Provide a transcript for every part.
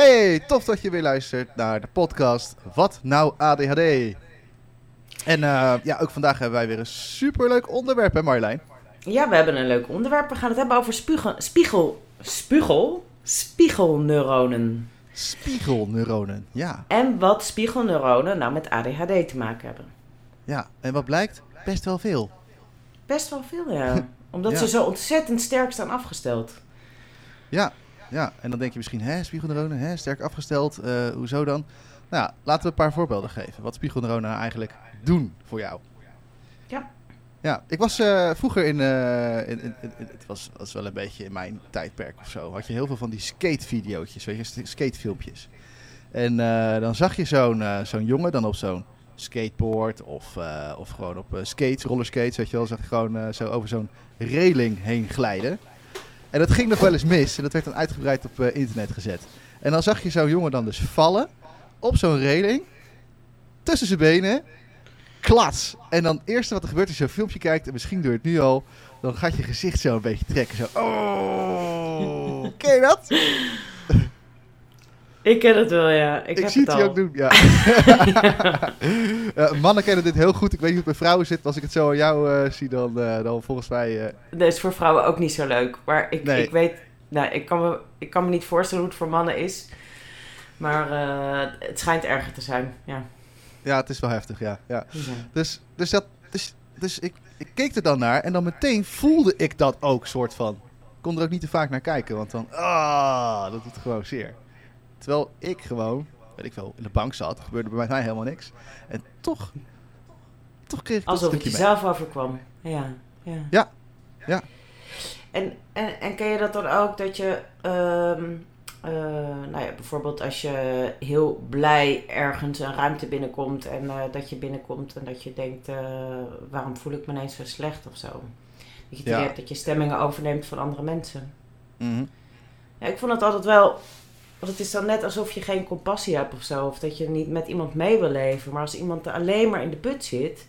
Hey, tof dat je weer luistert naar de podcast Wat Nou ADHD. En uh, ja, ook vandaag hebben wij weer een superleuk onderwerp, hè Marjolein? Ja, we hebben een leuk onderwerp. We gaan het hebben over spiegel... Spiegel... Spiegel? Spiegelneuronen. Spiegelneuronen, ja. En wat spiegelneuronen nou met ADHD te maken hebben. Ja, en wat blijkt? Best wel veel. Best wel veel, ja. Omdat ze zo ontzettend sterk staan afgesteld. Ja, ja, en dan denk je misschien, hè, spiegelneuronen, hè, sterk afgesteld, uh, hoezo dan? Nou ja, laten we een paar voorbeelden geven. Wat spiegelneuronen eigenlijk doen voor jou. Ja. Ja, ik was uh, vroeger in, uh, in, in, in, het was, was wel een beetje in mijn tijdperk of zo, had je heel veel van die skatevideootjes, weet je, skatefilmpjes. En dan zag je zo'n zo'n jongen dan op zo'n skateboard of, of gewoon op skates, rollerskates, weet je wel, zag je gewoon zo over zo'n reling heen glijden. En dat ging nog wel eens mis. En dat werd dan uitgebreid op uh, internet gezet. En dan zag je zo'n jongen dan dus vallen op zo'n reling. Tussen zijn benen. Klats. En dan het eerste wat er gebeurt als je zo'n filmpje kijkt. En misschien doe je het nu al. Dan gaat je gezicht zo een beetje trekken. Zo. Oh. Ken je dat? Ik ken het wel, ja. Ik, ik zie het, je ook doen, ja. uh, mannen kennen dit heel goed. Ik weet niet hoe het bij vrouwen zit. Als ik het zo aan jou uh, zie, dan, uh, dan volgens mij... Dat is voor vrouwen ook niet zo leuk. Maar ik, nee. ik weet... Nou, ik kan, me, ik kan me niet voorstellen hoe het voor mannen is. Maar het schijnt erger te zijn, ja. Ja, het is wel heftig, ja. ja. ja. Dus, dus, dat, dus, dus ik, ik keek er dan naar en dan meteen voelde ik dat ook, soort van. Ik kon er ook niet te vaak naar kijken, want dan... Ah, dat doet gewoon zeer. Terwijl ik gewoon, weet ik wel, in de bank zat. gebeurde bij mij helemaal niks. En toch, toch kreeg ik Alsof het jezelf overkwam. Ja, ja. Ja, ja. En, en, en ken je dat dan ook dat je, um, uh, nou ja, bijvoorbeeld als je heel blij ergens een ruimte binnenkomt en uh, dat je binnenkomt en dat je denkt, uh, waarom voel ik me ineens zo slecht of zo. Dat je ja. dat je stemmingen overneemt van andere mensen. Mm -hmm. ja, ik vond het altijd wel want het is dan net alsof je geen compassie hebt of zo. Of dat je niet met iemand mee wil leven. Maar als iemand er alleen maar in de put zit,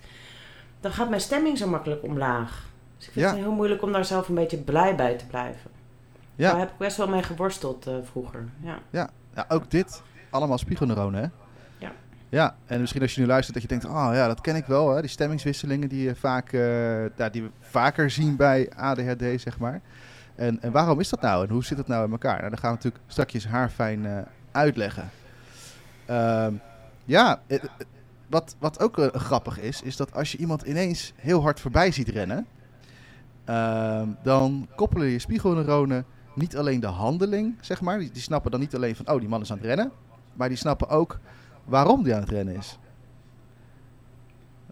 dan gaat mijn stemming zo makkelijk omlaag. Dus ik vind ja. het heel moeilijk om daar zelf een beetje blij bij te blijven. Ja. Daar heb ik best wel mee geworsteld uh, vroeger. Ja. Ja. ja, ook dit. Allemaal spiegelneuronen, hè? Ja. Ja, en misschien als je nu luistert dat je denkt, oh ja, dat ken ik wel, hè? die stemmingswisselingen die, je vaak, uh, die we vaker zien bij ADHD, zeg maar. En, en waarom is dat nou en hoe zit het nou in elkaar? Nou, dan gaan we natuurlijk straks haarfijn uh, uitleggen. Um, ja, het, wat, wat ook grappig is, is dat als je iemand ineens heel hard voorbij ziet rennen, uh, dan koppelen je spiegelneuronen niet alleen de handeling, zeg maar. Die, die, snappen dan niet alleen van, oh, die man is aan het rennen, maar die snappen ook waarom die aan het rennen is.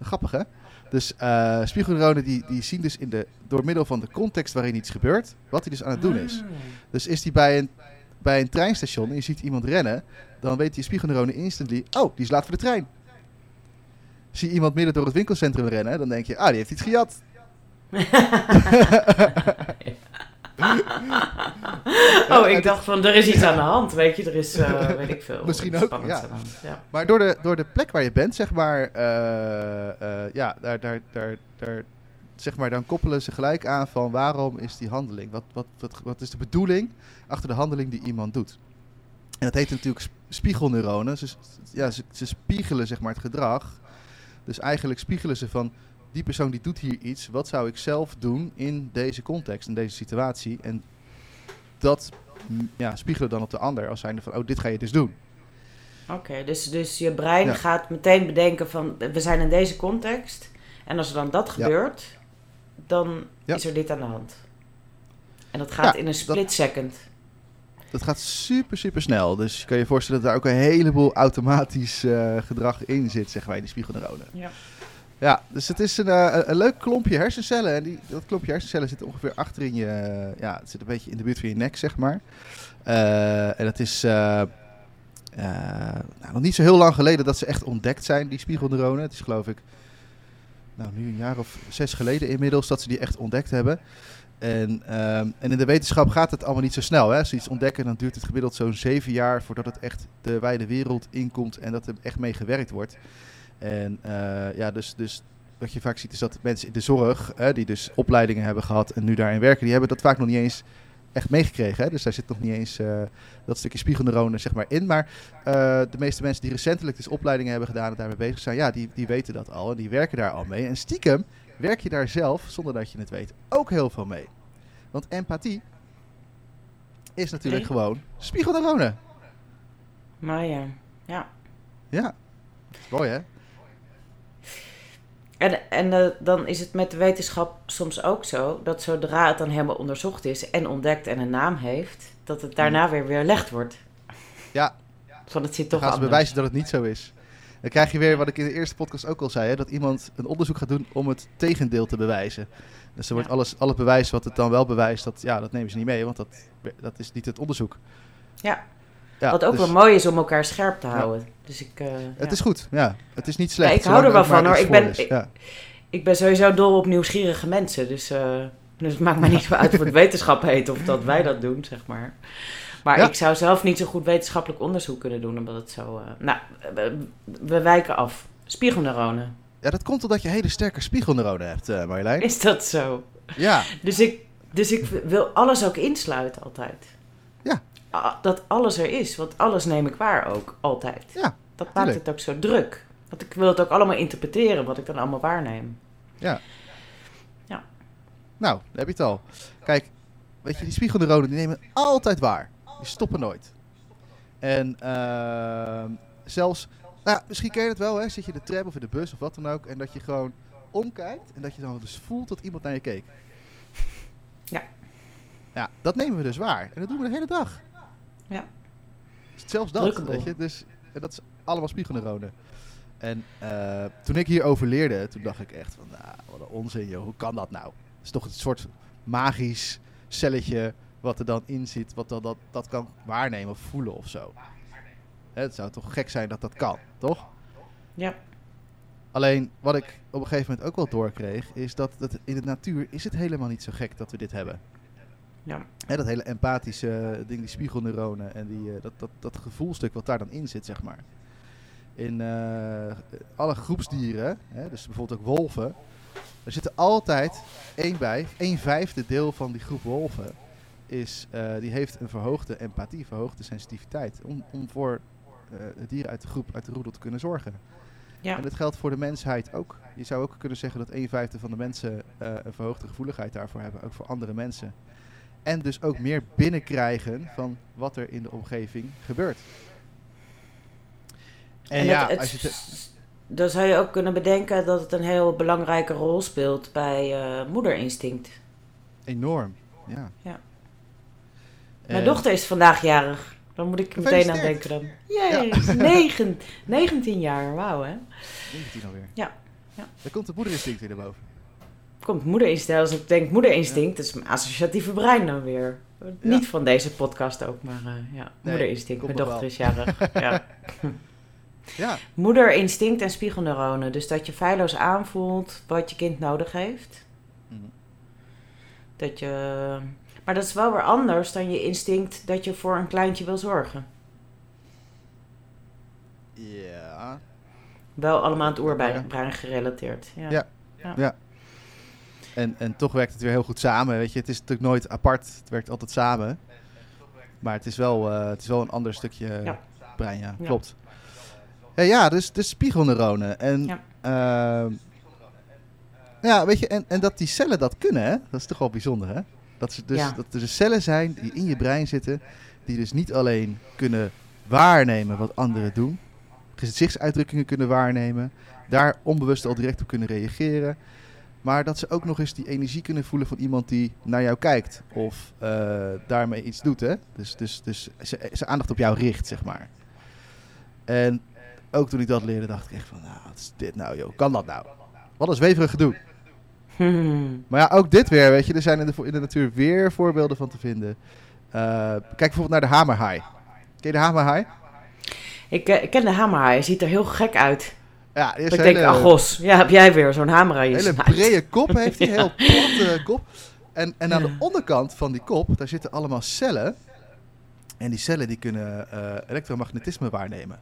Grappig, hè? Dus uh, spiegelneuronen die, die zien dus in de, door middel van de context waarin iets gebeurt, wat hij dus aan het doen is. Dus is hij bij een, bij een treinstation en je ziet iemand rennen, dan weet die spiegelneuronen instantly, oh, die is laat voor de trein. Zie iemand midden door het winkelcentrum rennen, dan denk je, ah, die heeft iets gejat. oh, ik dacht van, er is iets aan de hand, weet je, er is, uh, weet ik veel. Misschien ook, ja. ja. Maar door de, door de plek waar je bent, zeg maar, uh, uh, ja, daar, daar, daar, daar, zeg maar, dan koppelen ze gelijk aan van waarom is die handeling? Wat, wat, wat, wat is de bedoeling achter de handeling die iemand doet? En dat heet natuurlijk spiegelneuronen. Ze, ja, ze, ze spiegelen, zeg maar, het gedrag. Dus eigenlijk spiegelen ze van die persoon die doet hier iets. Wat zou ik zelf doen in deze context, in deze situatie? En dat ja, spiegelen dan op de ander als zijnde van, oh, dit ga je dus doen. Oké, dus, dus je brein ja. gaat meteen bedenken van, we zijn in deze context. En als er dan dat gebeurt, ja. dan is er dit aan de hand. En dat gaat in een split dat, second. Dat gaat super, super snel. Dus je kan je voorstellen dat daar ook een heleboel automatisch uh, gedrag in zit, zeg maar, in die spiegelneuronen. Ja. Ja, dus het is een, uh, een leuk klompje hersencellen. En die, dat klompje hersencellen zit ongeveer achter in je... Uh, ja, het zit een beetje in de buurt van je nek, zeg maar. Uh, en het is nou, nog niet zo heel lang geleden dat ze echt ontdekt zijn, die spiegelneuronen. Het is geloof ik, nou nu een jaar of zes geleden inmiddels, dat ze die echt ontdekt hebben. En, en in de wetenschap gaat het allemaal niet zo snel. Hè? Als ze iets ontdekken, dan duurt het gemiddeld zo'n zeven jaar voordat het echt de wijde wereld inkomt en dat er echt mee gewerkt wordt. En uh, ja, dus, dus wat je vaak ziet is dat mensen in de zorg, hè, die dus opleidingen hebben gehad en nu daarin werken, die hebben dat vaak nog niet eens echt meegekregen. Hè? Dus daar zit nog niet eens eh, dat stukje spiegelneuronen zeg maar, in. Maar eh, de meeste mensen die recentelijk dus opleidingen hebben gedaan en daarmee bezig zijn, ja, die, die weten dat al en die werken daar al mee. En stiekem werk je daar zelf, zonder dat je het weet, ook heel veel mee. Want empathie is natuurlijk gewoon spiegelneuronen. Maar ja, ja. Ja, mooi hè? En, en eh, dan is het met de wetenschap soms ook zo dat zodra het dan helemaal onderzocht is en ontdekt en een naam heeft, dat het daarna weer weerlegd wordt. Ja. Van het zit Dan toch gaan ze bewijzen dat het niet zo is. Dan krijg je weer wat ik in de eerste podcast ook al zei: hè, dat iemand een onderzoek gaat doen om het tegendeel te bewijzen. Dus er wordt Ja. alles, al het bewijs wat het dan wel bewijst, dat, ja, dat nemen ze niet mee, want dat, dat is niet het onderzoek. Ja. Ja, Wat ook dus wel mooi is om elkaar scherp te houden. Dus ik, eh, Het is goed, ja. Het is niet slecht. Ik zolang hou er wel van, hoor. Ik ben-. Ja. ik ben sowieso dol op nieuwsgierige mensen. Dus, eh, dus het maakt mij niet uit of het wetenschap heet of dat wij dat doen, zeg maar. Maar ik zou zelf niet zo goed wetenschappelijk onderzoek kunnen doen, omdat het zo... eh, nou, we, we wijken af. Spiegelneuronen. ja, dat komt omdat je hele sterke spiegelneuronen hebt, eh Marjolein. Is dat zo? Ja, Dus ik, dus ik wil alles ook insluiten altijd. Ja. Dat alles er is, want alles neem ik waar ook, altijd. Ja, Dat maakt tuurlijk. het ook zo druk. Want ik wil het ook allemaal interpreteren, wat ik dan allemaal waarneem. nou, daar heb je het al. Kijk, weet je, die spiegelneuronen die nemen altijd waar. Die stoppen nooit. En ehm, zelfs, nou, ja, misschien ken je het wel, hè? zit je in de tram of in de bus of wat dan ook, en dat je gewoon omkijkt en dat je dan dus voelt dat iemand naar je keek. Ja. Ja, dat nemen we dus waar. En dat doen we de hele dag. Ja. Zelfs dat, weet je. Dus en dat is allemaal spiegelneuronen. En eh, toen ik hierover leerde, toen dacht ik echt van, nou, wat een onzin joh, hoe kan dat nou? Het is toch een soort magisch celletje wat er dan in zit, wat dan dat, dat kan waarnemen of voelen of zo. Hè, Het zou toch gek zijn dat dat kan, toch? Ja. Alleen wat ik op een gegeven moment ook wel doorkreeg, is dat, dat in de natuur is het helemaal niet zo gek dat we dit hebben. Ja. Hè, dat hele empathische ding, die spiegelneuronen en die, eh, dat, dat, dat gevoelstuk wat daar dan in zit, zeg maar. In eh, alle groepsdieren, hè, dus bijvoorbeeld ook wolven, er zitten altijd één bij, één vijfde deel van die groep wolven, is, eh, die heeft een verhoogde empathie, verhoogde sensitiviteit, om, om voor eh, het dieren uit de groep, uit de roedel te kunnen zorgen. Ja. En dat geldt voor de mensheid ook. Je zou ook kunnen zeggen dat een vijfde van de mensen eh, een verhoogde gevoeligheid daarvoor hebben, ook voor andere mensen. En dus ook meer binnenkrijgen van wat er in de omgeving gebeurt. En, ja, het- het- als je het- dan zou je ook kunnen bedenken dat het een heel belangrijke rol speelt bij eh, moederinstinct. enorm. Ja. Ja. Mijn En- dochter is vandaag jarig. Dan moet ik meteen aan denken dan. Jee, is negen, 19 jaar, wauw hè. 19 alweer. Ja. Ja. Dan komt de moederinstinct weer naar boven. Komt moederinstinct. Als ik denk moederinstinct, dat is mijn associatieve brein dan weer. Niet van deze podcast ook, maar eh, ja, moederinstinct. Mijn dochter is jarig. ja. Ja, Moederinstinct en spiegelneuronen. Dus dat je feilloos aanvoelt wat je kind nodig heeft. Mhm. Dat je... Maar dat is wel weer anders dan je instinct dat je voor een kleintje wil zorgen. ja. Wel allemaal aan het oerbrein gerelateerd. Ja. Ja. En, en toch werkt het weer heel goed samen. Weet je, het is natuurlijk nooit apart. Het werkt altijd samen. Maar het is wel, eh, het is wel een ander stukje Ja. brein, ja. Klopt. Ja, ja dus, dus spiegelneuronen. En Ja. ehm, ja, weet je, en, en dat die cellen dat kunnen, hè, dat is toch wel bijzonder, hè? Dat, ze dus, Ja. dat er dus cellen zijn die in je brein zitten, die dus niet alleen kunnen waarnemen wat anderen doen, gezichtsuitdrukkingen kunnen waarnemen, daar onbewust al direct op kunnen reageren, maar dat ze ook nog eens die energie kunnen voelen van iemand die naar jou kijkt of eh, daarmee iets doet, hè? Dus, dus, dus ze, ze aandacht op jou richt, zeg maar. En ook toen ik dat leerde, dacht ik echt van, nou, wat is dit nou, joh? Kan dat nou? Wat een zweverig gedoe. Hmm. Maar ja, ook dit weer, weet je, er zijn in de, in de natuur weer voorbeelden van te vinden. Eh, kijk bijvoorbeeld naar de hamerhaai. Ken je de hamerhaai? Ik, eh, ik ken de hamerhaai. Hij ziet er heel gek uit. Ja, die ik denk, ach gos, ja, heb jij weer zo'n hamerhaai in je hele snuit. brede kop, heeft hij, Ja. heel platte kop. En, en aan de onderkant van die kop, daar zitten allemaal cellen. En die cellen die kunnen eh, elektromagnetisme waarnemen.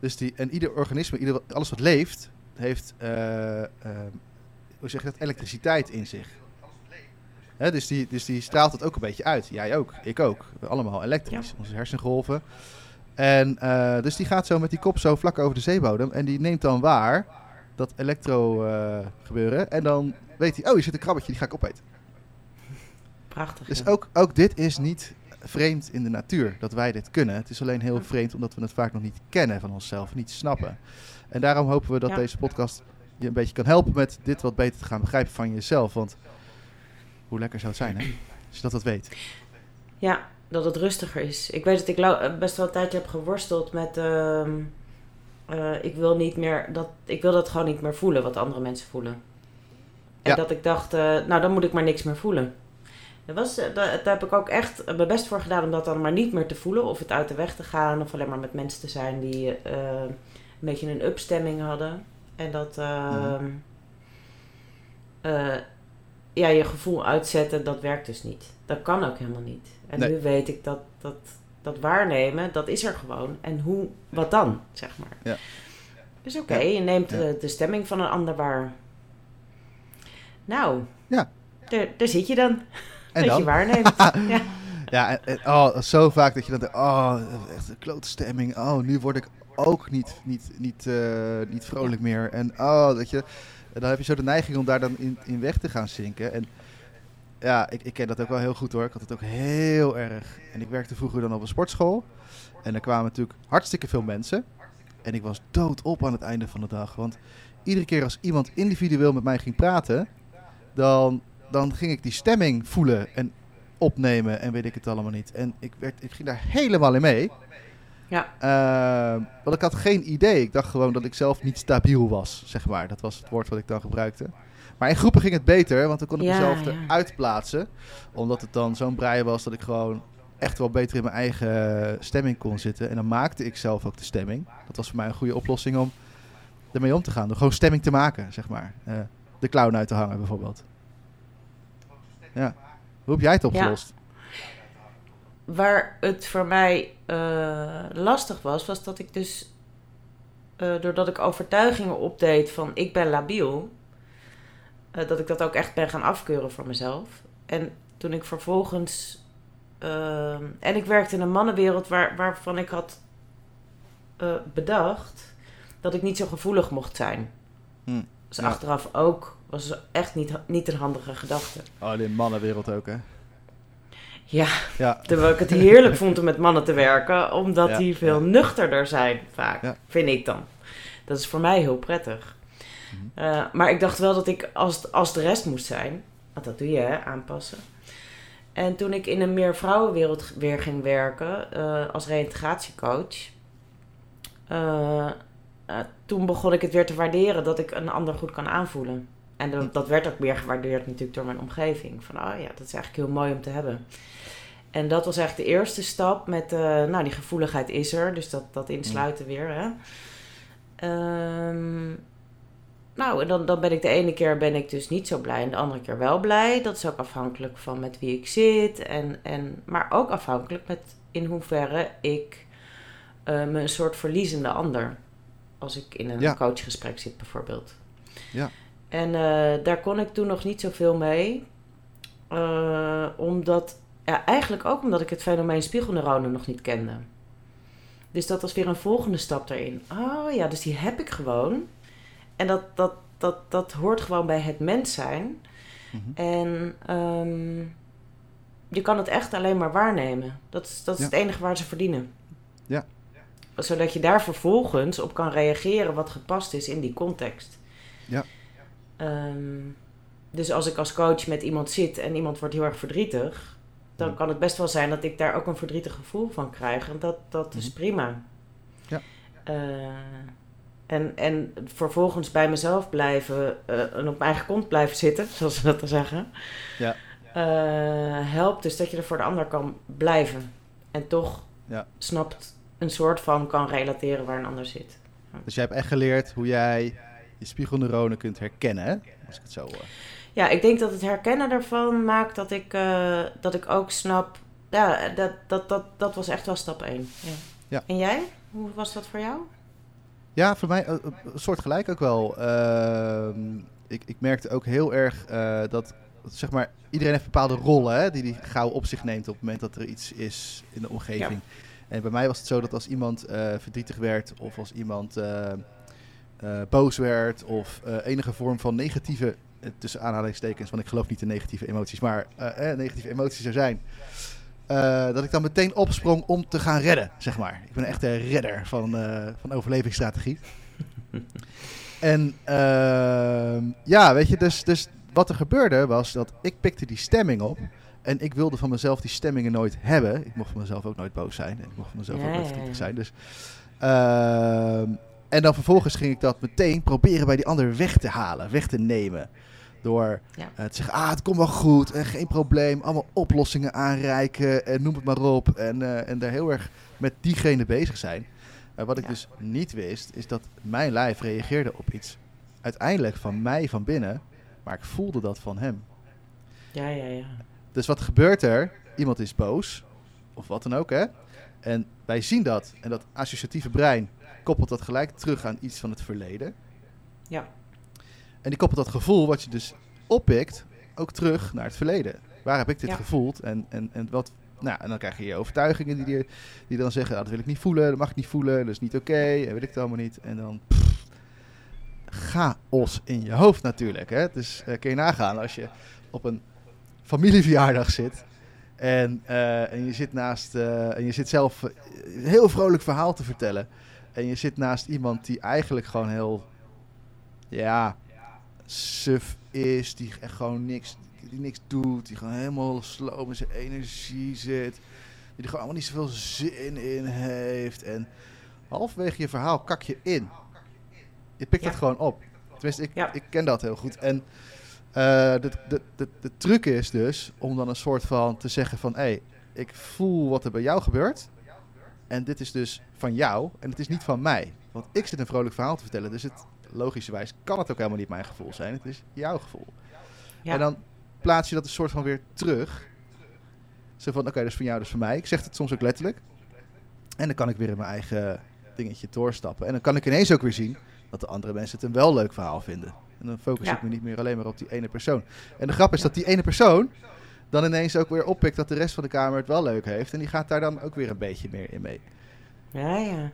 Dus die, en ieder organisme, ieder, alles wat leeft, heeft, eh, eh, hoe zeg je dat, elektriciteit in zich. Hè, Hè, dus, die, dus die straalt het ook een beetje uit. Jij ook, ik ook. We allemaal elektrisch, onze hersengolven. En eh, dus die gaat zo met die kop zo vlak over de zeebodem. En die neemt dan waar dat elektro eh, gebeuren. En dan weet hij, oh, hier zit een krabbetje, die ga ik opeten. Prachtig. Dus ja. ook, ook dit is niet vreemd in de natuur, dat wij dit kunnen. Het is alleen heel vreemd omdat we het vaak nog niet kennen van onszelf, niet snappen. En daarom hopen we dat Ja. deze podcast je een beetje kan helpen met dit wat beter te gaan begrijpen van jezelf. Want hoe lekker zou het zijn, hè? Als je dat wat weet. Ja, dat het rustiger is. Ik weet dat ik eh, best wel een tijdje heb geworsteld met. ehm, eh, ik wil niet meer dat. Ik wil dat gewoon niet meer voelen wat andere mensen voelen. En Ja. dat ik dacht, eh, nou dan moet ik maar niks meer voelen. Dat was, eh, daar, heb ik ook echt mijn best voor gedaan om dat dan maar niet meer te voelen. Of het uit de weg te gaan. Of alleen maar met mensen te zijn die een beetje een upstemming hadden. En dat. ehm, eh, ja, je gevoel uitzetten, dat werkt dus niet. Dat kan ook helemaal niet. En Nee. nu weet ik dat, dat dat waarnemen, dat is er gewoon. En hoe, wat dan, zeg maar. Ja. Dus oké, Ja. je neemt Ja. de, de stemming van een ander waar. Nou, Ja. daar, zit je dan. En dat dan? je waarneemt. ja. Ja, en, en- oh, zo vaak dat je dan denkt, oh, echt een klote stemming. Oh, nu word ik ook niet, niet, niet, eh, niet vrolijk meer. En oh, dat je, en dan heb je zo de neiging om daar dan in, in weg te gaan zinken. En ja, ik, ik ken dat ook wel heel goed hoor. Ik had het ook heel erg. En ik werkte vroeger dan op een sportschool. En er kwamen natuurlijk hartstikke veel mensen. En ik was doodop aan het einde van de dag. Want iedere keer als iemand individueel met mij ging praten, dan, dan ging ik die stemming voelen en opnemen en weet ik het allemaal niet. En ik, werd, ik ging daar helemaal in mee. Ja. Eh, want ik had geen idee. Ik dacht gewoon dat ik zelf niet stabiel was, zeg maar. Dat was het woord wat ik dan gebruikte. Maar in groepen ging het beter, want dan kon ik Ja, mezelf ja. eruit plaatsen. Omdat het dan zo'n brei was dat ik gewoon echt wel beter in mijn eigen stemming kon zitten. En dan maakte ik zelf ook de stemming. Dat was voor mij een goede oplossing om ermee om te gaan. Door gewoon stemming te maken, zeg maar. Eh, de clown uit te hangen, bijvoorbeeld. Ja. Hoe heb jij het opgelost? Waar het voor mij eh, lastig was, was dat ik dus, eh, doordat ik overtuigingen opdeed van ik ben labiel, eh, dat ik dat ook echt ben gaan afkeuren voor mezelf. En toen ik vervolgens, en ik werkte in een mannenwereld waar, waarvan ik had bedacht dat ik niet zo gevoelig mocht zijn. Hm. Dus Ja. achteraf ook was echt niet, niet een handige gedachte. Oh, in de mannenwereld ook, hè? Ja, Ja. Terwijl ik het heerlijk vond om met mannen te werken, omdat Ja, die veel ja. nuchterder zijn, vaak. Vind ik dan. Dat is voor mij heel prettig. Mhm. Eh, maar ik dacht wel dat ik als, als de rest moest zijn. Want dat doe je, hè, aanpassen. En toen ik in een meer vrouwenwereld weer ging werken, eh, als reïntegratiecoach. eh, eh, toen begon ik het weer te waarderen dat ik een ander goed kan aanvoelen. En dat, dat werd ook meer gewaardeerd natuurlijk door mijn omgeving. Van, oh ja, dat is eigenlijk heel mooi om te hebben. En dat was eigenlijk de eerste stap met, eh, nou, die gevoeligheid is er. Dus dat, dat insluiten weer, hè. Ehm, nou, en dan, dan ben ik de ene keer ben ik dus niet zo blij en de andere keer wel blij. Dat is ook afhankelijk van met wie ik zit. En, en, maar ook afhankelijk met in hoeverre ik eh, me een soort verliezende ander. Als ik in een Ja. coachgesprek zit bijvoorbeeld. Ja. En eh, daar kon ik toen nog niet zoveel mee. Omdat, ja, eigenlijk ook omdat ik het fenomeen spiegelneuronen nog niet kende. Dus dat was weer een volgende stap daarin. Oh ja, dus die heb ik gewoon. En dat, dat, dat, dat hoort gewoon bij het mens zijn. Mhm. En ehm, je kan het echt alleen maar waarnemen. Dat is, dat is Ja. het enige waar ze verdienen. Ja. Zodat je daar vervolgens op kan reageren wat gepast is in die context. Ja. Ehm, dus als ik als coach met iemand zit en iemand wordt heel erg verdrietig, dan kan het best wel zijn dat ik daar ook een verdrietig gevoel van krijg. En dat, dat is Mhm. prima. Ja. Eh, en, en vervolgens bij mezelf blijven eh, en op mijn eigen kont blijven zitten, zoals ze dat dan zeggen. Ja. eh, helpt dus dat je er voor de ander kan blijven. En toch Ja. snapt een soort van kan relateren waar een ander zit. Dus jij hebt echt geleerd hoe jij je spiegelneuronen kunt herkennen, hè? Als ik het zo hoor. Ja, ik denk dat het herkennen daarvan maakt dat ik, eh, dat ik ook snap. Ja, dat, dat, dat, dat was echt wel stap 1. Ja. Ja. En jij? Hoe was dat voor jou? Ja, voor mij eh, een soort gelijk ook wel. Ehm, ik, ik merkte ook heel erg eh, dat zeg maar, iedereen heeft bepaalde rollen hè, die hij gauw op zich neemt op het moment dat er iets is in de omgeving. En bij mij was het zo dat als iemand eh, verdrietig werd of als iemand eh, eh, boos werd of eh, enige vorm van negatieve, eh, tussen aanhalingstekens, want ik geloof niet in negatieve emoties, maar eh, eh, negatieve emoties er zijn. eh, dat ik dan meteen opsprong om te gaan redden, zeg maar. Ik ben echt een redder van, eh, van overlevingsstrategie. en ehm, ja, weet je, dus, dus wat er gebeurde was dat ik pikte die stemming op. En ik wilde van mezelf die stemmingen nooit hebben. Ik mocht van mezelf ook nooit boos zijn. En ik mocht van mezelf Ja, ook nooit verdrietig zijn. Dus, ehm, en dan vervolgens ging ik dat meteen proberen bij die ander weg te halen, weg te nemen. Door Ja. eh, te zeggen, ah, het komt wel goed, en geen probleem. Allemaal oplossingen aanreiken en noem het maar op. En, eh, en daar heel erg met diegene bezig zijn. Maar wat ik Ja. dus niet wist, is dat mijn lijf reageerde op iets uiteindelijk van mij van binnen. Maar ik voelde dat van hem. Ja, ja, ja. Dus wat gebeurt er? Iemand is boos, of wat dan ook, hè? En wij zien dat. En dat associatieve brein koppelt dat gelijk terug aan iets van het verleden. Ja. En die koppelt dat gevoel, wat je dus oppikt, ook terug naar het verleden. Waar heb ik dit Ja. gevoeld? En, en, en, wat, nou, en dan krijg je je overtuigingen die, die, die dan zeggen, ah, dat wil ik niet voelen, dat mag ik niet voelen, dat is niet oké, en weet ik het allemaal niet. En dan pff, chaos in je hoofd natuurlijk. Hè? Dus eh, kun je nagaan als je op een familieverjaardag zit en, eh, en je zit naast eh, en je zit zelf een heel vrolijk verhaal te vertellen. En je zit naast iemand die eigenlijk gewoon heel ja, suf is, die echt gewoon niks, die niks doet, die gewoon helemaal slow met zijn energie zit, die er gewoon allemaal niet zoveel zin in heeft. En halverwege je verhaal kak je in. Je pikt Ja. het gewoon op. Tenminste, ik, Ja. ik ken dat heel goed. En eh, de, de, de, de truc is dus om dan een soort van te zeggen van... hé, hey, ik voel wat er bij jou gebeurt. En dit is dus van jou en het is niet van mij. Want ik zit een vrolijk verhaal te vertellen. Dus het, logischerwijs kan het ook helemaal niet mijn gevoel zijn. Het is jouw gevoel. Ja. En dan plaats je dat een soort van weer terug. Zo van, oké, dat is van jou, dat is van mij. Ik zeg het soms ook letterlijk. En dan kan ik weer in mijn eigen dingetje doorstappen. En dan kan ik ineens ook weer zien dat de andere mensen het een wel leuk verhaal vinden. En dan focus Ja. ik me niet meer alleen maar op die ene persoon. En de grap is dat die ene persoon dan ineens ook weer oppikt dat de rest van de kamer het wel leuk heeft. En die gaat daar dan ook weer een beetje meer in mee. Ja, ja.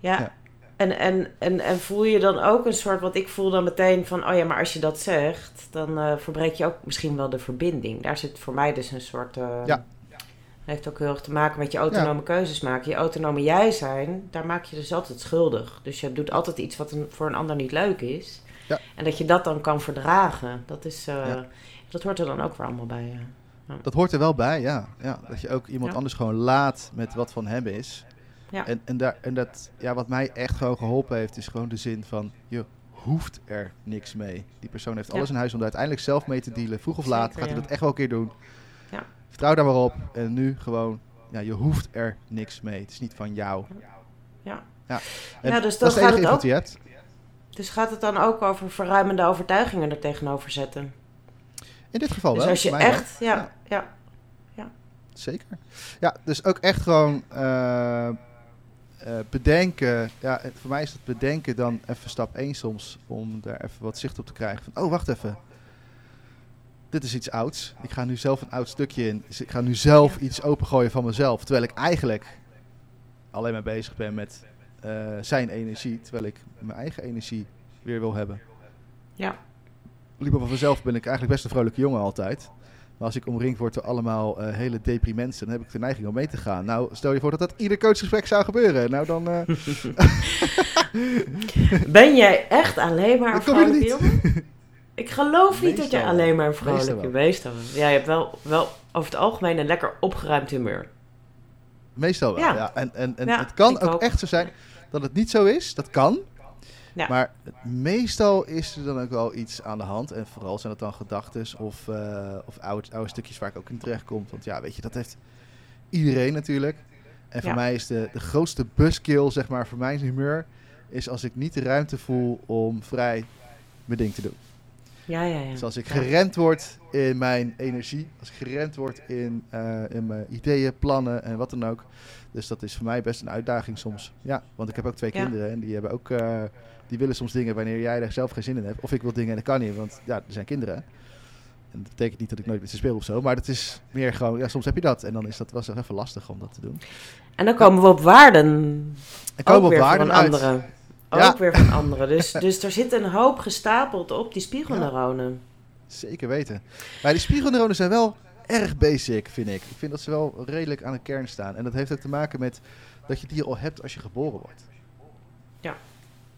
Ja. Ja. En, en, en, en voel je dan ook een soort, wat ik voel dan meteen van, oh ja, maar als je dat zegt, dan eh, verbreek je ook misschien wel de verbinding. Daar zit voor mij dus een soort, eh, Ja. heeft ook heel erg te maken met je autonome keuzes maken. Je autonome jij zijn, daar maak je dus altijd schuldig. Dus je doet altijd iets wat een, voor een ander niet leuk is. Ja. En dat je dat dan kan verdragen, dat is, eh. Dat hoort er dan ook weer allemaal bij. ja. Dat hoort er wel bij, ja. ja dat je ook iemand Ja. anders gewoon laat met wat van hem is. Ja. En, en, daar, en dat, ja, wat mij echt gewoon geholpen heeft, is gewoon de zin van, je hoeft er niks mee. Die persoon heeft alles in huis om er uiteindelijk zelf mee te dealen. Vroeg of laat Zeker, gaat hij dat echt wel een keer doen. Ja. Vertrouw daar maar op. En nu gewoon, ja, je hoeft er niks mee. Het is niet van jou. Ja. ja. En dus dat is het gaat enige het die je hebt. Dus gaat het dan ook over verruimende overtuigingen er tegenover zetten? In dit geval dus wel. als je echt, ja, ja, Zeker. Ja, dus ook echt gewoon eh, eh, bedenken. Ja, het- voor mij is het bedenken dan even stap 1 soms. Om daar even wat zicht op te krijgen. Van, oh, wacht even. Dit is iets ouds. Ik ga nu zelf een oud stukje in. Dus ik ga nu zelf iets opengooien van mezelf. Terwijl ik eigenlijk alleen maar bezig ben met eh, zijn energie. Terwijl ik mijn eigen energie weer wil hebben. ja, Liever van mezelf ben ik eigenlijk best een vrolijke jongen altijd. Maar als ik omringd word door allemaal eh, hele depri mensen, dan heb ik de neiging om mee te gaan. Nou, stel je voor dat dat ieder coachgesprek zou gebeuren. Nou, dan... eh, Ben jij echt alleen maar een vrolijke jongen? Ik geloof niet dat jij alleen maar een vrolijke. Meestal. Ja, je hebt wel, wel over het algemeen een lekker opgeruimd humeur. meestal wel, ja. Ja. En, en, en Ja, het kan ook. echt zo zijn dat het niet zo is. Dat kan. Ja. Maar meestal is er dan ook wel iets aan de hand. En vooral zijn het dan gedachten of, eh, of oude, oude stukjes waar ik ook in terecht kom. Want ja, weet je, dat heeft iedereen natuurlijk. En voor Ja. mij is de, de grootste buskill, zeg maar, voor mijn humeur... is als ik niet de ruimte voel om vrij mijn ding te doen. Ja, ja, ja. Dus als ik geremd word in mijn energie, als ik geremd word in, eh, in mijn ideeën, plannen en wat dan ook. Dus dat is voor mij best een uitdaging soms. Ja, want ik heb ook twee kinderen en die hebben ook, eh, die willen soms dingen wanneer jij daar zelf geen zin in hebt. Of ik wil dingen en dat kan niet, want ja, er zijn kinderen. En dat betekent niet dat ik nooit met ze speel of zo, maar het is meer gewoon, ja, soms heb je dat. En dan is dat was even lastig om dat te doen. En dan komen we op waarden. En komen ook op waarden van anderen. Ook Ja. weer van anderen. Dus, dus er zit een hoop gestapeld op die spiegelneuronen. Zeker weten. Maar die spiegelneuronen zijn wel erg basic, vind ik. Ik vind dat ze wel redelijk aan de kern staan. En dat heeft ook te maken met dat je die al hebt als je geboren wordt. Ja.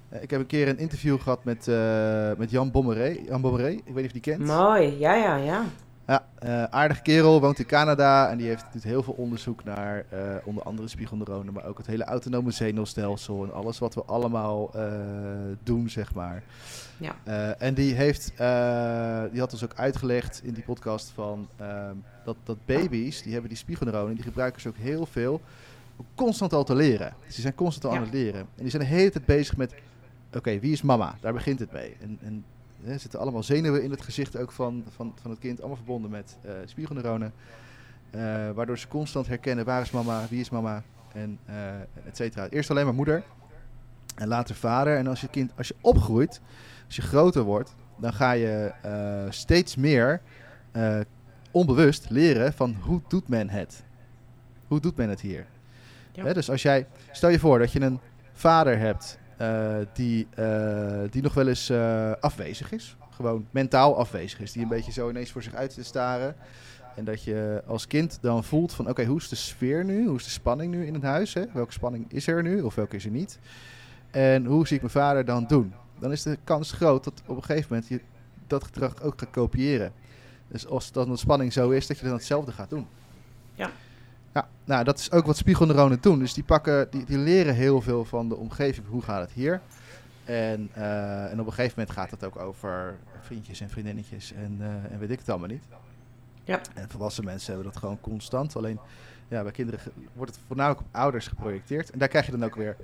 Eh, Ik heb een keer een interview gehad met, eh, met Jan Bommeré. Jan Bommeré, ik weet niet of je die kent. Mooi, ja, ja, ja. Ja, eh, aardige kerel, woont in Canada en die heeft doet heel veel onderzoek naar onder andere spiegelneuronen, maar ook het hele autonome zenuwstelsel en alles wat we allemaal doen, zeg maar. Ja. En die heeft, die had ons ook uitgelegd in die podcast van ehm, dat, dat baby's, die hebben die spiegelneuronen, die gebruiken ze ook heel veel om constant al te leren. Dus die zijn constant al Ja. aan het leren. En die zijn de hele tijd bezig met, oké, wie is mama? Daar begint het mee. En, en hè, er zitten allemaal zenuwen in het gezicht ook van, van, van het kind, allemaal verbonden met eh, spiegelneuronen. Eh, waardoor ze constant herkennen, waar is mama, wie is mama, en eh et cetera. Eerst alleen maar moeder en later vader. En als je kind, als je opgroeit, als je groter wordt, dan ga je steeds meer onbewust leren van hoe doet men het? Hoe doet men het hier? Ja. Hè, dus als jij, stel je voor dat je een vader hebt die, eh, die nog wel eens eh, afwezig is. Gewoon mentaal afwezig is. Die een beetje zo ineens voor zich uit te staren. En dat je als kind dan voelt van oké, hoe is de sfeer nu? Hoe is de spanning nu in het huis? Hè? Welke spanning is er nu of welke is er niet? En hoe zie ik mijn vader dan doen? Dan is de kans groot dat op een gegeven moment je dat gedrag ook gaat kopiëren. Dus als dan de spanning zo is, dat je dan hetzelfde gaat doen. Ja. Ja, nou dat is ook wat spiegelneuronen doen. Dus die, pakken, die, die leren heel veel van de omgeving. Hoe gaat het hier? En, eh, en op een gegeven moment gaat het ook over vriendjes en vriendinnetjes en, eh, en weet ik het allemaal niet. Ja. En volwassen mensen hebben dat gewoon constant. Alleen ja, bij kinderen wordt het voornamelijk op ouders geprojecteerd. En daar krijg je dan ook weer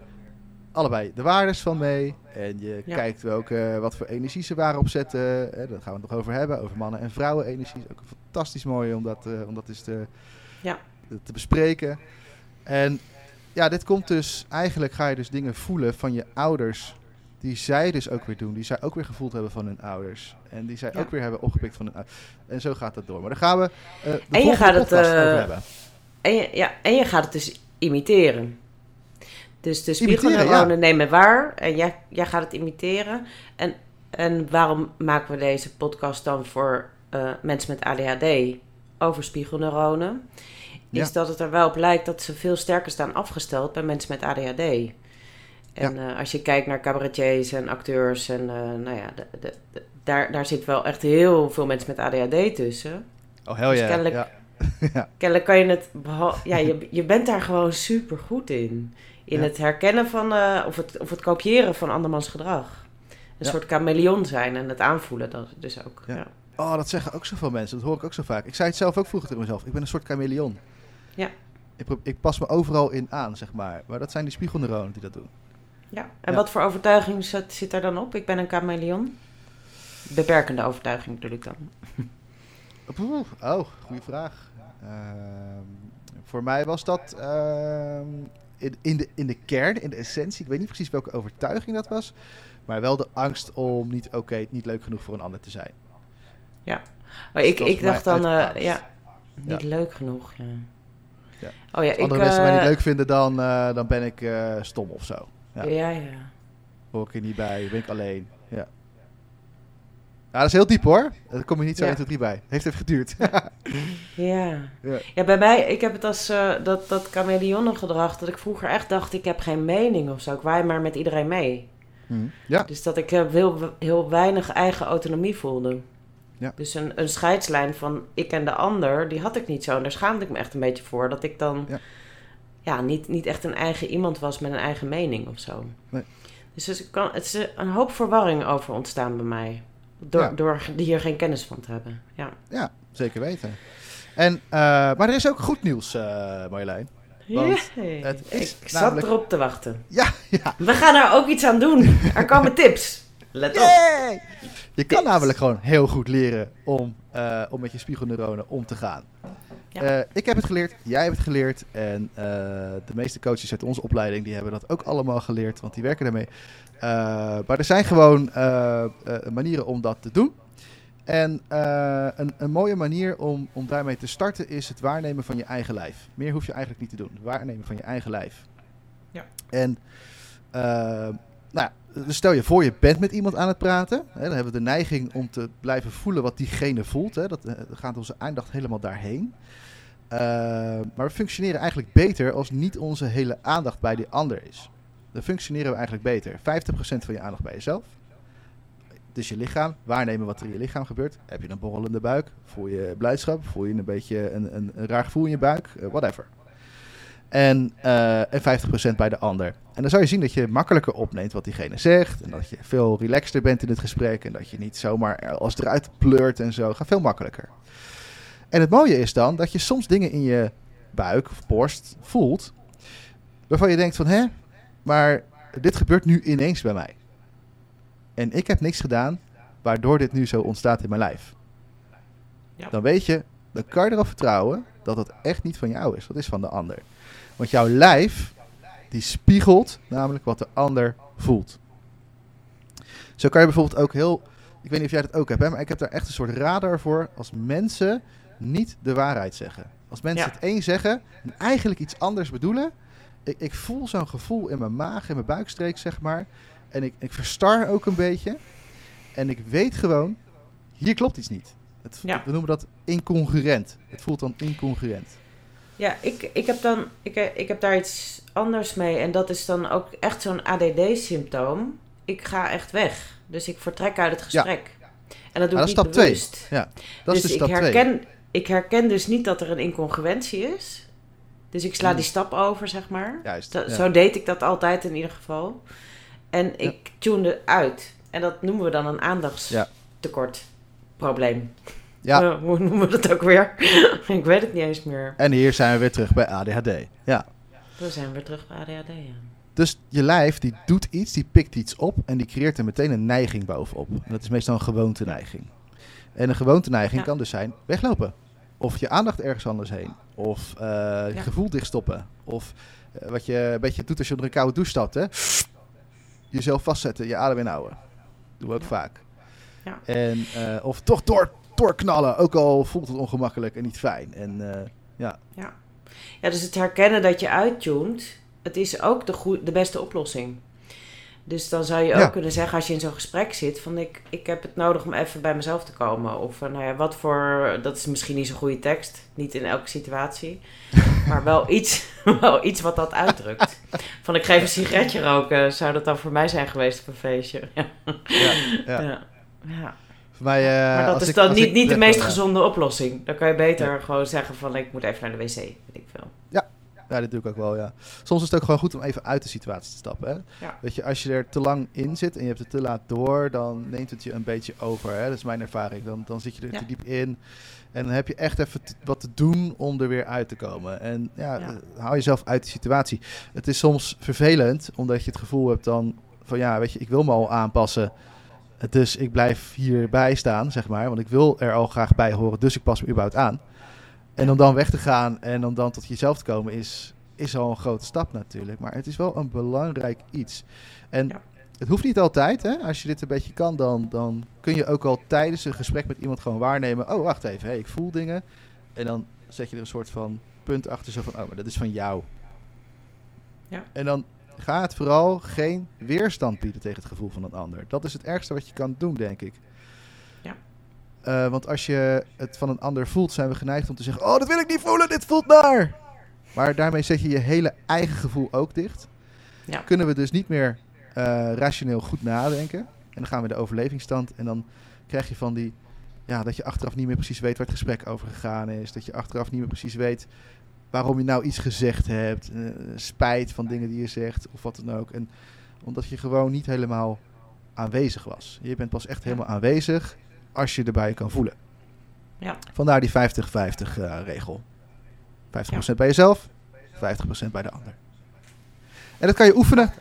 allebei de waardes van mee. En je Ja. kijkt ook eh, wat voor energie ze waren opzetten. Hè, daar gaan we het nog over hebben. Over mannen- en vrouwenenergie. Is ook fantastisch mooi om dat, eh, om dat eens te, Ja. Te bespreken. En ja, dit komt dus... Eigenlijk ga je dus dingen voelen van je ouders... Die zij dus ook weer doen. Die zij ook weer gevoeld hebben van hun ouders. En die zij Ja. ook weer hebben opgepikt van hun ouders. En zo gaat dat door. Maar daar gaan we eh de En je gaat het, over hebben. En je, ja, en je gaat het dus imiteren. Dus de spiegelneuronen nemen waar en jij, jij gaat het imiteren. En, en waarom maken we deze podcast dan voor eh, mensen met ADHD over spiegelneuronen? Is dat het er wel op lijkt dat ze veel sterker staan afgesteld bij mensen met ADHD. En eh, als je kijkt naar cabaretiers en acteurs en eh, nou ja, de, de, de- daar, daar zit wel echt heel veel mensen met ADHD tussen. Oh, hell dus yeah. kennelijk- Ja. ja. Kennelijk kan je het... Ja, je, je bent daar gewoon super goed in. In Ja. het herkennen van... eh, of, het, of het kopiëren van andermans gedrag. Een soort chameleon zijn en het aanvoelen dat dus ook. Ja. Ja. Oh, dat zeggen ook zoveel mensen. Dat hoor ik ook zo vaak. Ik zei het zelf ook vroeger tegen mezelf. Ik ben een soort chameleon. Ja. Ik, ik pas me overal in aan, zeg maar. Maar dat zijn die spiegelneuronen die dat doen. Ja. En Ja. wat voor overtuiging zit, zit daar dan op? Ik ben een chameleon. Beperkende overtuiging bedoel ik dan. Oh, goede vraag. Ehm, voor mij was dat ehm, in, in, de, in de kern, in de essentie. Ik weet niet precies welke overtuiging dat was. Maar wel de angst om niet oké, niet leuk genoeg voor een ander te zijn. Maar ik, dat was ik voor dacht dan... eh, ja, niet leuk genoeg. Ja. Ja. Oh ja, Als ik... andere mensen mij niet eh, leuk vinden, dan, eh, dan ben ik eh, stom of zo. Ja. Ja, ja. Hoor ik er niet bij, ben ik alleen. Ja. Ja, dat is heel diep hoor. Daar kom je niet zo Ja. 1, 2, 3 bij. Heeft even geduurd. Ja. Ja. Ja, bij mij, ik heb het als dat, dat chameleonnengedrag, dat ik vroeger echt dacht, ik heb geen mening of zo. Ik waai maar met iedereen mee. Hm. ja. Dus dat ik heel, heel weinig eigen autonomie voelde. Ja. Dus een, een scheidslijn van ik en de ander, die had ik niet zo. En daar schaamde ik me echt een beetje voor. Dat ik dan Ja. ja. niet, niet echt een eigen iemand was met een eigen mening of zo. Nee. Dus er kan, het is een hoop verwarring over ontstaan bij mij. Door, Ja. door hier geen kennis van te hebben. Ja. ja, zeker weten. En, eh, maar er is ook goed nieuws, eh Marjolein. Want het is ik zat erop te wachten. Ja, ja. We gaan er ook iets aan doen. Er komen tips. Let op. Je kan namelijk gewoon heel goed leren om, eh, om met je spiegelneuronen om te gaan. Ja. Eh, ik heb het geleerd, jij hebt het geleerd en eh, de meeste coaches uit onze opleiding die hebben dat ook allemaal geleerd, want die werken daarmee. Eh, maar er zijn gewoon eh, eh, manieren om dat te doen. En uh, een, een, mooie manier om, om daarmee te starten is het waarnemen van je eigen lijf. Meer hoef je eigenlijk niet te doen. Het waarnemen van je eigen lijf. Ja. En uh, nou, stel je voor je bent met iemand aan het praten. Hè, dan hebben we de neiging om te blijven voelen wat diegene voelt. Hè. Dat, dat gaat onze aandacht helemaal daarheen. Uh, maar we functioneren eigenlijk beter als niet onze hele aandacht bij die ander is. Dan functioneren we eigenlijk beter. 50% van je aandacht bij jezelf. Dus je lichaam, waarnemen wat er in je lichaam gebeurt. Heb je een borrelende buik? Voel je blijdschap? Voel je een beetje een, een, een raar gevoel in je buik? Uh, whatever. En, uh, en 50% bij de ander. En dan zou je zien dat je makkelijker opneemt wat diegene zegt. En dat je veel relaxter bent in het gesprek. En dat je niet zomaar als eruit pleurt en zo. Gaat veel makkelijker. En het mooie is dan dat je soms dingen in je buik of borst voelt. Waarvan je denkt van hè, maar dit gebeurt nu ineens bij mij. En ik heb niks gedaan waardoor dit nu zo ontstaat in mijn lijf. Ja. Dan weet je, dan kan je erop vertrouwen dat het echt niet van jou is. Dat is van de ander. Want jouw lijf, die spiegelt namelijk wat de ander voelt. Zo kan je bijvoorbeeld ook heel... Ik weet niet of jij dat ook hebt, hè, maar ik heb daar echt een soort radar voor als mensen niet de waarheid zeggen. Als mensen Ja. het één zeggen en eigenlijk iets anders bedoelen. Ik, ik voel zo'n gevoel in mijn maag, in mijn buikstreek, zeg maar. En ik, ik verstar ook een beetje. En ik weet gewoon, hier klopt iets niet. Het, Ja. We noemen dat incongruent. Het voelt dan incongruent. Ja, ik, ik, heb dan, ik, eh, ik heb daar iets anders mee. En dat is dan ook echt zo'n ADD-symptoom. Ik ga echt weg. Dus ik vertrek uit het gesprek. En dat doe Ah, ik dat niet twee. bewust. Ja, dat dus is dus ik stap twee. herken, ik herken dus niet dat er een incongruentie is. Dus ik sla Hmm. die stap over, zeg maar. Juist, Zo, ja. zo deed ik dat altijd in ieder geval. En ik tunede uit. En dat noemen we dan een aandachtstekort probleem. Ja. Eh, hoe noemen we dat ook weer? ik weet het niet eens meer. En hier zijn we weer terug bij ADHD. Ja. We zijn weer terug bij ADHD. Ja. Dus je lijf die doet iets, die pikt iets op en die creëert er meteen een neiging bovenop. En dat is meestal een gewoonteneiging. En een gewoonteneiging Ja. kan dus zijn weglopen. Of je aandacht ergens anders heen. Of eh, je Ja. gevoel dichtstoppen. Of eh, wat je een beetje doet als je onder een koude douche stapt. Hè? Jezelf vastzetten, je adem inhouden. Doen we ook Ja. vaak. Ja. En, of toch door, doorknallen, ook al voelt het ongemakkelijk en niet fijn. En eh, ja, ja, dus het herkennen dat je uittunt, het is ook de, de beste oplossing. Dus dan zou je ook Ja. kunnen zeggen als je in zo'n gesprek zit van ik, ik heb het nodig om even bij mezelf te komen. Of eh, nou ja, wat voor, dat is misschien niet zo'n goede tekst, niet in elke situatie. Maar wel iets, wel iets wat dat uitdrukt. Van ik geef een sigaretje roken, zou dat dan voor mij zijn geweest op een feestje? Ja. ja, ja. Ja. Ja. Mij, eh, Maar dat is ik- dan niet, niet de meest ja. gezonde oplossing. Dan kan je beter gewoon zeggen van ik moet even naar de wc, weet ik veel. Ja, dat doe ik ook wel, ja. Soms is het ook gewoon goed om even uit de situatie te stappen. Hè? Ja. Weet je, als je er te lang in zit en je hebt het te laat door, dan neemt het je een beetje over. Hè? Dat is mijn ervaring. Dan, dan zit je er Ja. te diep in. En dan heb je echt even wat te doen om er weer uit te komen. En ja, Ja. hou jezelf uit die situatie. Het is soms vervelend, omdat je het gevoel hebt dan van ja, weet je, ik wil me al aanpassen. Dus ik blijf hierbij staan, zeg maar. Want ik wil er al graag bij horen, dus ik pas me überhaupt aan. En om dan weg te gaan en om dan tot jezelf te komen is, is al een grote stap natuurlijk. Maar het is wel een belangrijk iets. En Ja. het hoeft niet altijd. Hè? Als je dit een beetje kan, dan, dan kun je ook al tijdens een gesprek met iemand gewoon waarnemen. Oh, wacht even. Hey, ik voel dingen. En dan zet je er een soort van punt achter. Zo van, oh, maar dat is van jou. Ja. En dan ga het vooral geen weerstand bieden tegen het gevoel van een ander. Dat is het ergste wat je kan doen, denk ik. Ja. Eh, want als je het van een ander voelt, zijn we geneigd om te zeggen: Oh, dat wil ik niet voelen, dit voelt naar. Maar daarmee zet je je hele eigen gevoel ook dicht. Ja. Kunnen we dus niet meer eh, rationeel goed nadenken. En dan gaan we in de overlevingsstand. En dan krijg je van die. Ja, dat je achteraf niet meer precies weet waar het gesprek over gegaan is. Dat je achteraf niet meer precies weet waarom je nou iets gezegd hebt. eh, spijt van dingen die je zegt of wat dan ook. En omdat je gewoon niet helemaal aanwezig was. Je bent pas echt helemaal aanwezig als je erbij kan voelen. Ja. Vandaar die 50-50 eh, regel. 50% bij jezelf, 50% bij de ander. En dat kan je oefenen.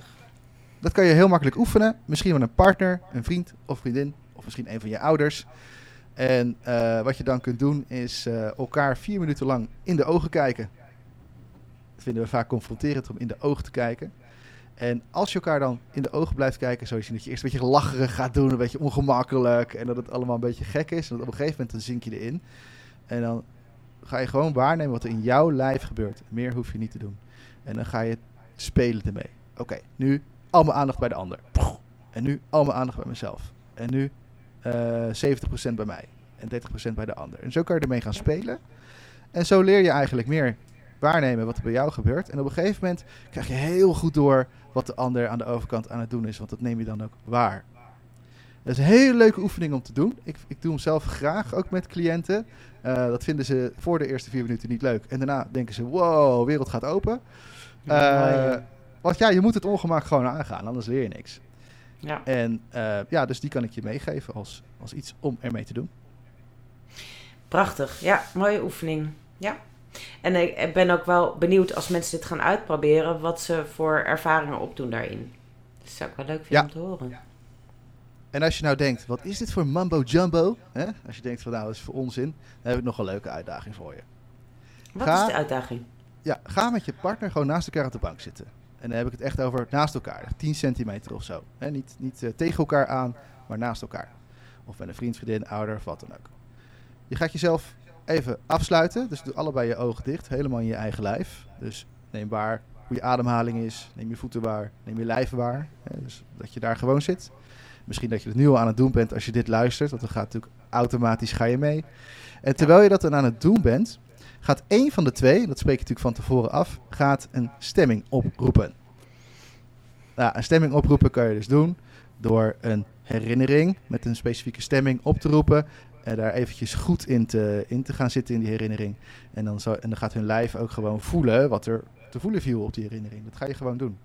Dat kan je heel makkelijk oefenen. Misschien met een partner, een vriend of vriendin. Of misschien een van je ouders. En eh, wat je dan kunt doen is elkaar vier minuten lang in de ogen kijken. Vinden we vaak confronterend om in de ogen te kijken. En als je elkaar dan in de ogen blijft kijken, zul je zien dat je eerst een beetje lacherig gaat doen, een beetje ongemakkelijk. En dat het allemaal een beetje gek is. En dat op een gegeven moment dan zink je erin. En dan ga je gewoon waarnemen wat er in jouw lijf gebeurt. Meer hoef je niet te doen. En dan ga je spelen ermee. Oké, nu al mijn aandacht bij de ander. En nu al mijn aandacht bij mezelf. En nu eh 70% bij mij. En 30% bij de ander. En zo kan je ermee gaan spelen. En zo leer je eigenlijk meer waarnemen wat er bij jou gebeurt. En op een gegeven moment krijg je heel goed door wat de ander aan de overkant aan het doen is. Want dat neem je dan ook waar. Dat is een hele leuke oefening om te doen. Ik, ik doe hem zelf graag, ook met cliënten. Eh, dat vinden ze voor de eerste vier minuten niet leuk. En daarna denken ze, wow, wereld gaat open. Ja, Eh, want ja, je moet het ongemak gewoon aangaan, anders leer je niks. ja. En eh, ja, dus die kan ik je meegeven als, als iets om ermee te doen. Prachtig. Ja, mooie oefening. Ja. En ik ben ook wel benieuwd als mensen dit gaan uitproberen, wat ze voor ervaringen opdoen daarin. Dat zou ik wel leuk vinden Ja. om te horen. En als je nou denkt, wat is dit voor mambo jumbo? Hè? Als je denkt van nou, dat is voor onzin. Dan heb ik nog een leuke uitdaging voor je. Wat Ga- is de uitdaging? Ja, ga met je partner gewoon naast elkaar op de bank zitten. En dan heb ik het echt over naast elkaar. 10 centimeter of zo. Hè? Niet, niet eh, tegen elkaar aan, maar naast elkaar. Of met een vriend, vriendin, ouder of wat dan ook. Je gaat jezelf even afsluiten. Dus doe allebei je ogen dicht. Helemaal in je eigen lijf. Dus neem waar hoe je ademhaling is. Neem je voeten waar. Neem je lijf waar. Hè? Dus dat je daar gewoon zit. Misschien dat je het nu al aan het doen bent als je dit luistert. Want dan gaat natuurlijk automatisch ga je mee. En terwijl je dat dan aan het doen bent, gaat één van de twee, dat spreek je natuurlijk van tevoren af, gaat een stemming oproepen. Nou, een stemming oproepen kan je dus doen door een herinnering met een specifieke stemming op te roepen. En daar eventjes goed in te, in te gaan zitten in die herinnering. En dan, zo, en dan gaat hun lijf ook gewoon voelen wat er te voelen viel op die herinnering. Dat ga je gewoon doen.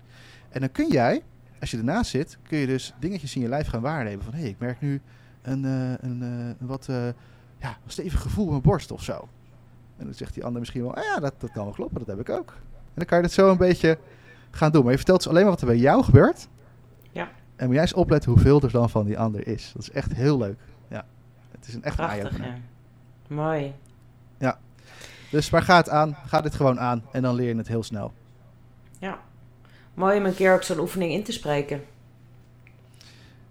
En dan kun jij, als je ernaast zit, kun je dus dingetjes in je lijf gaan waarnemen. Van hé, hey, ik merk nu een, eh, een, eh, een wat eh, ja, een stevig gevoel in mijn borst of zo. En dan zegt die ander misschien wel, ah ja, dat, dat kan wel kloppen, dat heb ik ook. En dan kan je dat zo een beetje gaan doen. Maar je vertelt dus alleen maar wat er bij jou gebeurt. Ja. En moet jij eens opletten hoeveel er dan van die ander is. Dat is echt heel leuk. Ja, het is een echt eye-opener. ja. Mooi. Dus waar ga het aan? Ga dit gewoon aan en dan leer je het heel snel. Ja. Mooi om een keer ook zo'n oefening in te spreken.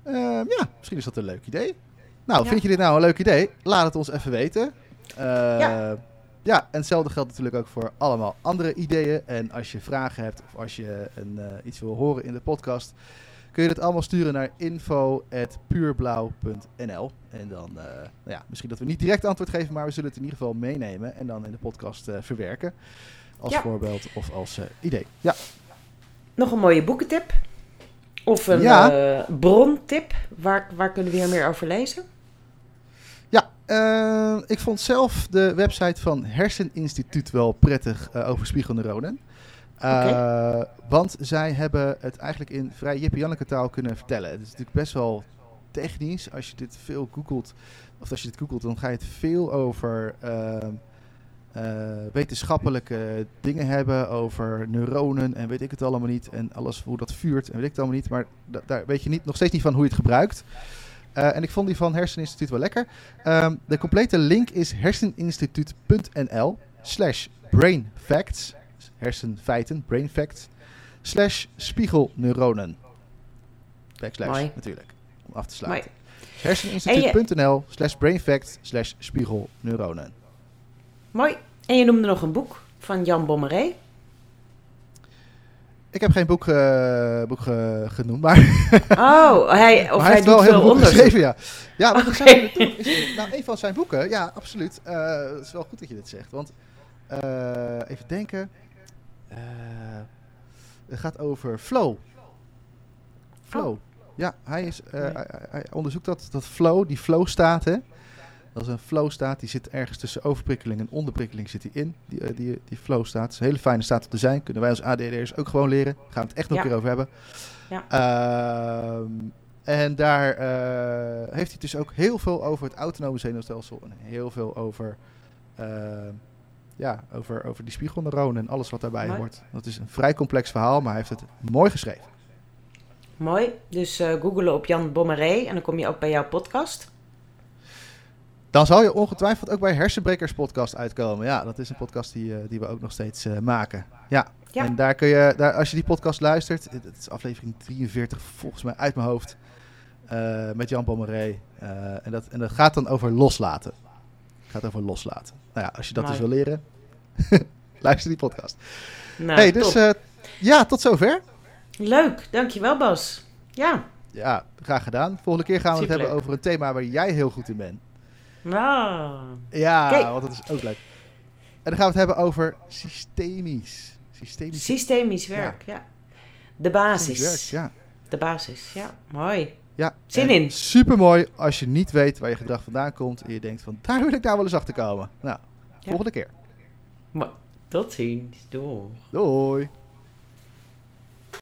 Ehm, ja, misschien is dat een leuk idee. Nou, Ja. vind je dit nou een leuk idee? Laat het ons even weten. Eh, Ja. ja, en hetzelfde geldt natuurlijk ook voor allemaal andere ideeën. En als je vragen hebt of als je een, eh, iets wil horen in de podcast, kun je dat allemaal sturen naar info.puurblauw.nl. En dan, eh, nou ja, misschien dat we niet direct antwoord geven, maar we zullen het in ieder geval meenemen en dan in de podcast eh, verwerken. Als Ja. voorbeeld of als eh, idee. Ja, Nog een mooie boekentip. Of een Ja. brontip. Waar, waar kunnen we hier meer over lezen? Ja, ik vond zelf de website van Herseninstituut wel prettig over spiegelneuronen. Eh, Want zij hebben het eigenlijk in vrij Jippe taal kunnen vertellen. Het is natuurlijk best wel technisch. Als je dit veel googelt, of als je dit googelt, dan ga je het veel over ehm, eh, wetenschappelijke dingen hebben. Over neuronen en weet ik het allemaal niet. En alles hoe dat vuurt en weet ik het allemaal niet. Maar da- daar weet je niet, nog steeds niet van hoe je het gebruikt. Eh, en ik vond die van Herseninstituut wel lekker. Ehm, de complete link is herseninstituut.nl slash brainfacts. Hersenfeiten, brainfacts. Slash spiegelneuronen. Backslash Mooi. natuurlijk, om af te sluiten. Herseninstituut.nl slash brainfacts slash spiegelneuronen. Mooi. En je noemde nog een boek van Jan Bommeré. Ik heb geen boek, eh, boek eh, genoemd, maar, Oh, hij, of maar hij, heeft wel heel veel geschreven, ja. Ja, doen is, nou, een van zijn boeken, ja, absoluut. Eh, het is wel goed dat je dit zegt, want even denken. Eh, het gaat over flow. Flow. Oh. Ja, hij, is, eh, Nee. hij, onderzoekt dat, dat flow, die flow-staten. Dat is een flow-staat, die zit ergens tussen overprikkeling en onderprikkeling zit die in, die, eh, die, die flow-staat. Het is een hele fijne staat om te zijn. Kunnen wij als ADD'ers ook gewoon leren. Daar gaan we het echt nog Ja. een keer over hebben. Ja. Ehm, en daar heeft hij dus ook heel veel over het autonome zenuwstelsel. En heel veel over, ehm, ja, over, over die spiegelneuronen en alles wat daarbij Mooi. hoort. Dat is een vrij complex verhaal, maar hij heeft het mooi geschreven. Mooi. Dus eh googelen op Jan Bommeré en dan kom je ook bij jouw podcast. Dan zal je ongetwijfeld ook bij Hersenbrekers podcast uitkomen. Ja, dat is een podcast die, eh, die we ook nog steeds eh, maken. Ja. Ja. En daar kun je, daar, als je die podcast luistert, het is aflevering 43 volgens mij uit mijn hoofd, met Jan Pommeré. Eh, en, dat, en dat gaat dan over loslaten. Het gaat over loslaten. Nou ja, als je dat Mooi. dus wil leren, luister die podcast. Nou, hey, dus eh, ja, tot zover. Leuk, dankjewel Bas. Ja, Ja, graag gedaan. Volgende keer gaan we het hebben over een thema waar jij heel goed in bent. nou, Ja, Oké. want dat is ook leuk. En dan gaan we het hebben over systemisch. Systemisch systemisch werk, ja. De basis. werk, ja. De basis, ja. Mooi. Ja. Zin in. Supermooi als je niet weet waar je gedrag vandaan komt en je denkt van daar wil ik nou wel eens achter komen. Nou, volgende keer. Mo- Tot ziens. Doei. Doei.